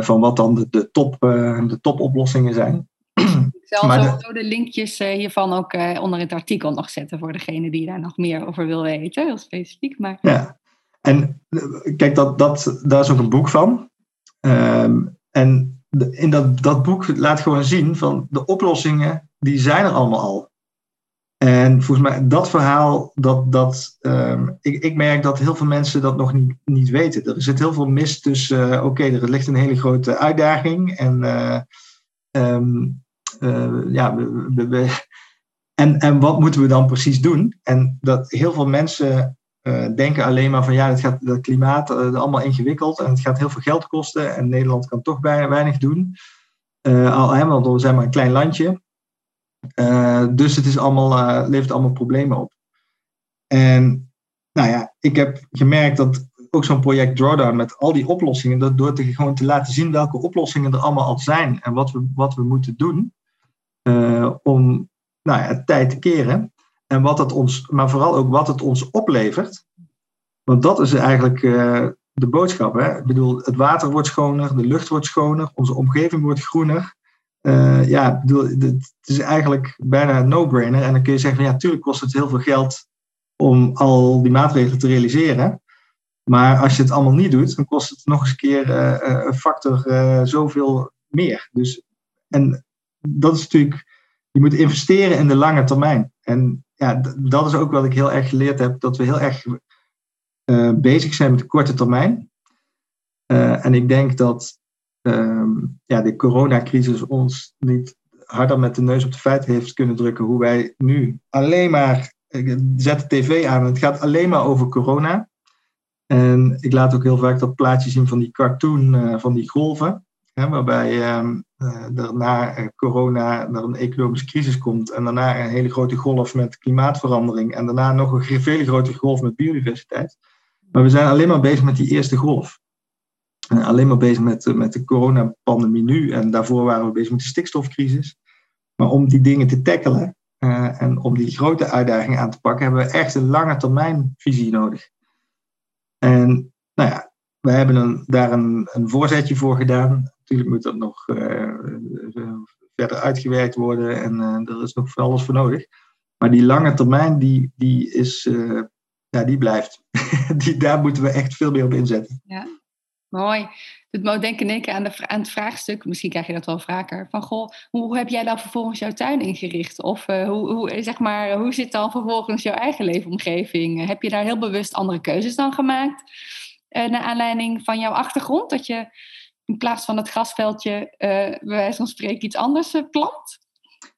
van wat dan de, de, top, de topoplossingen zijn. Ik zal maar zo de, de linkjes hiervan ook onder het artikel nog zetten voor degene die daar nog meer over wil weten, heel specifiek. Maar... Ja, en kijk, dat, dat, daar is ook een boek van. Um, en in dat, dat boek laat gewoon zien van de oplossingen, die zijn er allemaal al. En volgens mij, dat verhaal, dat, dat, um, ik, ik merk dat heel veel mensen dat nog niet, niet weten. Er zit heel veel mis tussen, uh, oké, er ligt een hele grote uitdaging. En, uh, um, uh, ja, we, we, en, en wat moeten we dan precies doen? En dat heel veel mensen uh, denken alleen maar van ja, het gaat dat klimaat uh, allemaal ingewikkeld en het gaat heel veel geld kosten en Nederland kan toch bijna weinig doen. Uh, al helemaal, want we zijn maar een klein landje. dus het is allemaal, levert allemaal problemen op. En nou ja, ik heb gemerkt dat ook zo'n project Drawdown met al die oplossingen, dat door te, gewoon te laten zien welke oplossingen er allemaal al zijn en wat we, wat we moeten doen om nou ja, tijd te keren, en wat het ons, maar vooral ook wat het ons oplevert. Want dat is eigenlijk uh, de boodschap. Hè? Ik bedoel, het water wordt schoner, de lucht wordt schoner, onze omgeving wordt groener. Uh, ja, bedoel, het is eigenlijk bijna een no-brainer. En dan kun je zeggen van ja, tuurlijk kost het heel veel geld om al die maatregelen te realiseren. Maar als je het allemaal niet doet, dan kost het nog eens een keer uh, een factor uh, zoveel meer. Dus, en dat is natuurlijk, je moet investeren in de lange termijn. En ja, dat is ook wat ik heel erg geleerd heb, dat we heel erg uh, bezig zijn met de korte termijn. en ik denk dat um, ja, de coronacrisis ons niet harder met de neus op de feiten heeft kunnen drukken hoe wij nu alleen maar zet de tv aan. Het gaat alleen maar over corona. En ik laat ook heel vaak dat plaatje zien van die cartoon van die golven. Waarbij uh, er na uh, corona er een economische crisis komt. En daarna een hele grote golf met klimaatverandering. En daarna nog een veel grotere golf met biodiversiteit. Maar we zijn alleen maar bezig met die eerste golf. En alleen maar bezig met, met de coronapandemie nu. En daarvoor waren we bezig met de stikstofcrisis. Maar om die dingen te tackelen en om die grote uitdagingen aan te pakken, hebben we echt een lange termijn visie nodig. En nou ja, we hebben een, daar een, een voorzetje voor gedaan. Natuurlijk moet dat nog uh, verder uitgewerkt worden en uh, er is nog van alles voor nodig. Maar die lange termijn, die, die, is, ja, die blijft. die, daar moeten we echt veel meer op inzetten. Ja, mooi. Het moet denken ik aan, de, aan het vraagstuk, misschien krijg je dat wel vaker, van goh, hoe heb jij dan vervolgens jouw tuin ingericht? Of hoe, hoe, zeg maar, hoe zit dan vervolgens jouw eigen leefomgeving? Heb je daar heel bewust andere keuzes dan gemaakt? Uh, naar aanleiding van jouw achtergrond, dat je in plaats van het grasveldje, uh, bij wijze van spreken, iets anders plant?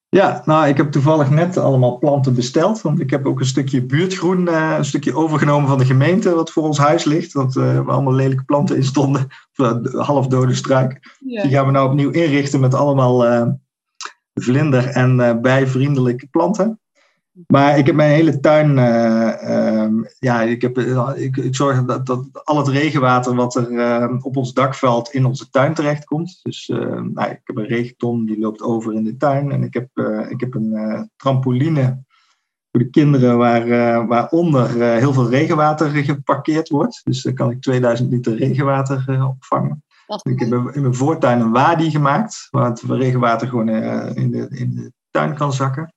Ja, nou, ik heb toevallig net allemaal planten besteld. Want ik heb ook een stukje buurtgroen, uh, een stukje overgenomen van de gemeente, wat voor ons huis ligt. Uh, waar allemaal lelijke planten in stonden. Of, halfdode struiken. Ja. Die gaan we nou opnieuw inrichten met allemaal vlinder- en bijvriendelijke planten. Maar ik heb mijn hele tuin, uh, um, ja, ik, heb, ik, ik zorg dat, dat al het regenwater wat er uh, op ons dak valt in onze tuin terechtkomt. Dus uh, nou, ik heb een regenton die loopt over in de tuin. En ik heb, ik heb een trampoline voor de kinderen waar, waaronder heel veel regenwater geparkeerd wordt. Dus daar kan ik 2000 liter regenwater opvangen. Ik heb in mijn voortuin een wadi gemaakt, waar het regenwater gewoon in, de, in de tuin kan zakken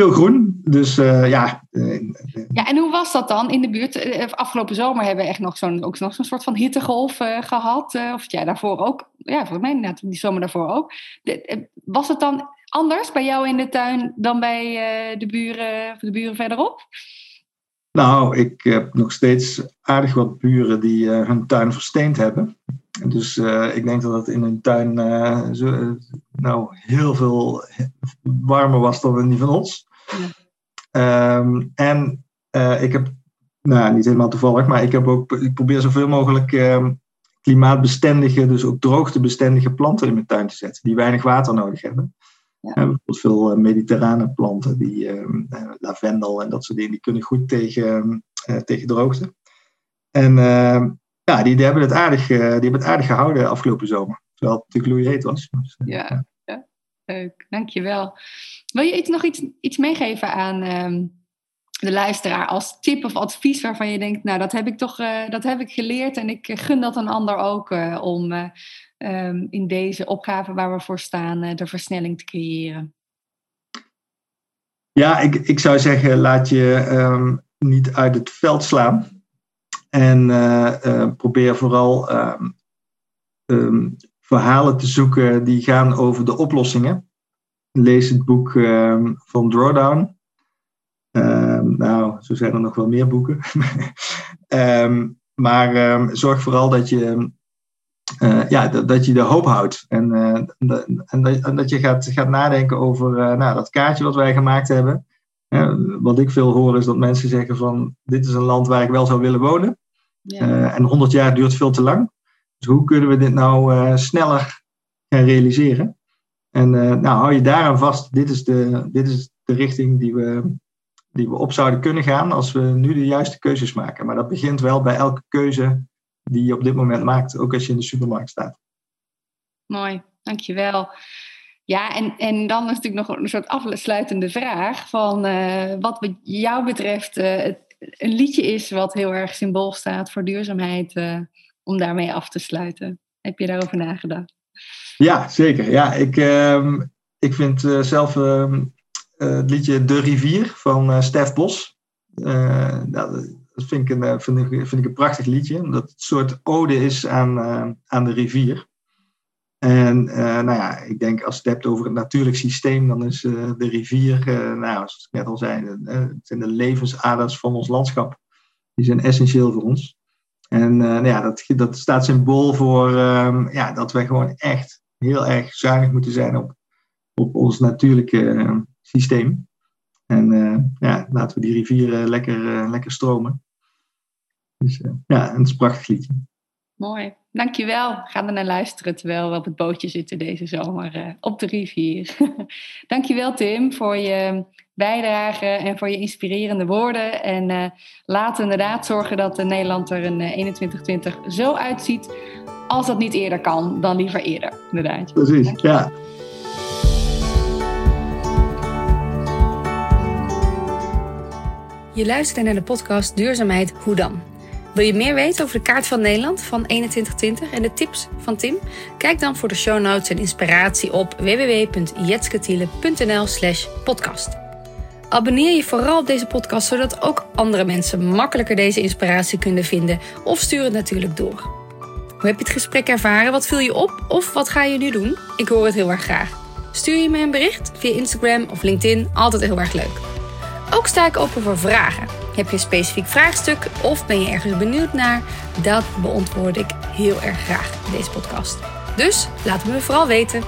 veel groen. Dus uh, ja. Ja, en hoe was dat dan in de buurt? Eh, afgelopen zomer hebben we echt nog zo'n ook nog zo'n soort van hittegolf uh, gehad. Uh, of ja, daarvoor ook. Ja, volgens mij inderdaad die zomer daarvoor ook. De, was het dan anders bij jou in de tuin dan bij de, buren, de buren verderop? Nou, ik heb nog steeds aardig wat buren die hun tuin versteend hebben. Dus ik denk dat het in hun tuin zo, nou, heel veel warmer was dan in die van ons. Um, en uh, ik heb, nou niet helemaal toevallig, maar ik, heb ook, ik probeer zoveel mogelijk uh, klimaatbestendige, dus ook droogtebestendige planten in mijn tuin te zetten, die weinig water nodig hebben. Ja. bijvoorbeeld veel uh, mediterrane planten, die ehm, eh, lavendel en dat soort dingen, die kunnen goed tegen, tegen droogte. En ja, die, die, hebben het aardig, die hebben het aardig gehouden afgelopen zomer. Terwijl het natuurlijk loeiheet was. Dus, ja, ja, leuk. Dankjewel. Wil je iets, nog iets, iets meegeven aan um, de luisteraar als tip of advies waarvan je denkt, nou dat heb ik toch uh, dat heb ik geleerd en ik gun dat een ander ook uh, om um, in deze opgave waar we voor staan de versnelling te creëren? Ja, ik, ik zou zeggen, laat je um, niet uit het veld slaan. En probeer vooral verhalen te zoeken die gaan over de oplossingen lees het boek um, van Drawdown. Um, nou, zo zijn er nog wel meer boeken. um, maar zorg vooral dat je, uh, ja, dat, dat, je de hoop houdt. En, uh, en, dat, en, dat, je gaat, gaat nadenken over uh, nou, dat kaartje wat wij gemaakt hebben. wat ik veel hoor is dat mensen zeggen van dit is een land waar ik wel zou willen wonen. Ja. en 100 jaar duurt veel te lang. Dus hoe kunnen we dit nou sneller gaan realiseren? En uh, nou, hou je daaraan vast. Dit is de, dit is de richting die we, die we op zouden kunnen gaan als we nu de juiste keuzes maken. Maar dat begint wel bij elke keuze die je op dit moment maakt, ook als je in de supermarkt staat. Mooi, dankjewel. Ja, en, en dan is natuurlijk nog een soort afsluitende vraag van uh, wat jou betreft uh, het een liedje is wat heel erg symbool staat voor duurzaamheid, om daarmee af te sluiten. Heb je daarover nagedacht? Ja, zeker. Ja, ik, uh, ik vind uh, zelf uh, het liedje De Rivier van Stef Bos. Nou, dat vind ik, een, vind, ik, vind ik een prachtig liedje, omdat het soort ode is aan, aan de rivier. En nou ja, ik denk als je het hebt over het natuurlijk systeem, dan is de rivier, nou, zoals ik net al zei, het zijn de levensaders van ons landschap. Die zijn essentieel voor ons. En uh, ja, dat, dat staat symbool voor um, ja, dat wij gewoon echt heel erg zuinig moeten zijn op, op ons natuurlijke uh, systeem. En uh, ja, laten we die rivieren lekker, lekker stromen. Dus ja, een prachtig liedje. Mooi, dankjewel. Ga er naar luisteren terwijl we op het bootje zitten deze zomer op de rivier. dankjewel Tim voor je bijdrage en voor je inspirerende woorden. En uh, laten inderdaad zorgen dat Nederland er in 2120 zo uitziet. Als dat niet eerder kan, dan liever eerder. Inderdaad. Precies, ja. Je luistert naar de podcast Duurzaamheid Hoe dan? Wil je meer weten over de kaart van Nederland van 2120 en de tips van Tim? Kijk dan voor de show notes en inspiratie op www.jetskatiele.nl/slash podcast. Abonneer je vooral op deze podcast, zodat ook andere mensen makkelijker deze inspiratie kunnen vinden. Of stuur het natuurlijk door. Hoe heb je het gesprek ervaren? Wat viel je op? Of wat ga je nu doen? Ik hoor het heel erg graag. Stuur je me een bericht via Instagram of LinkedIn. Altijd heel erg leuk. Ook sta ik open voor vragen. Heb je een specifiek vraagstuk of ben je ergens benieuwd naar? Dat beantwoord ik heel erg graag in deze podcast. Dus laat het me vooral weten.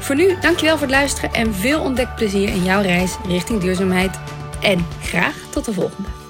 Voor nu, dankjewel voor het luisteren en veel ontdekplezier in jouw reis richting duurzaamheid. En graag tot de volgende.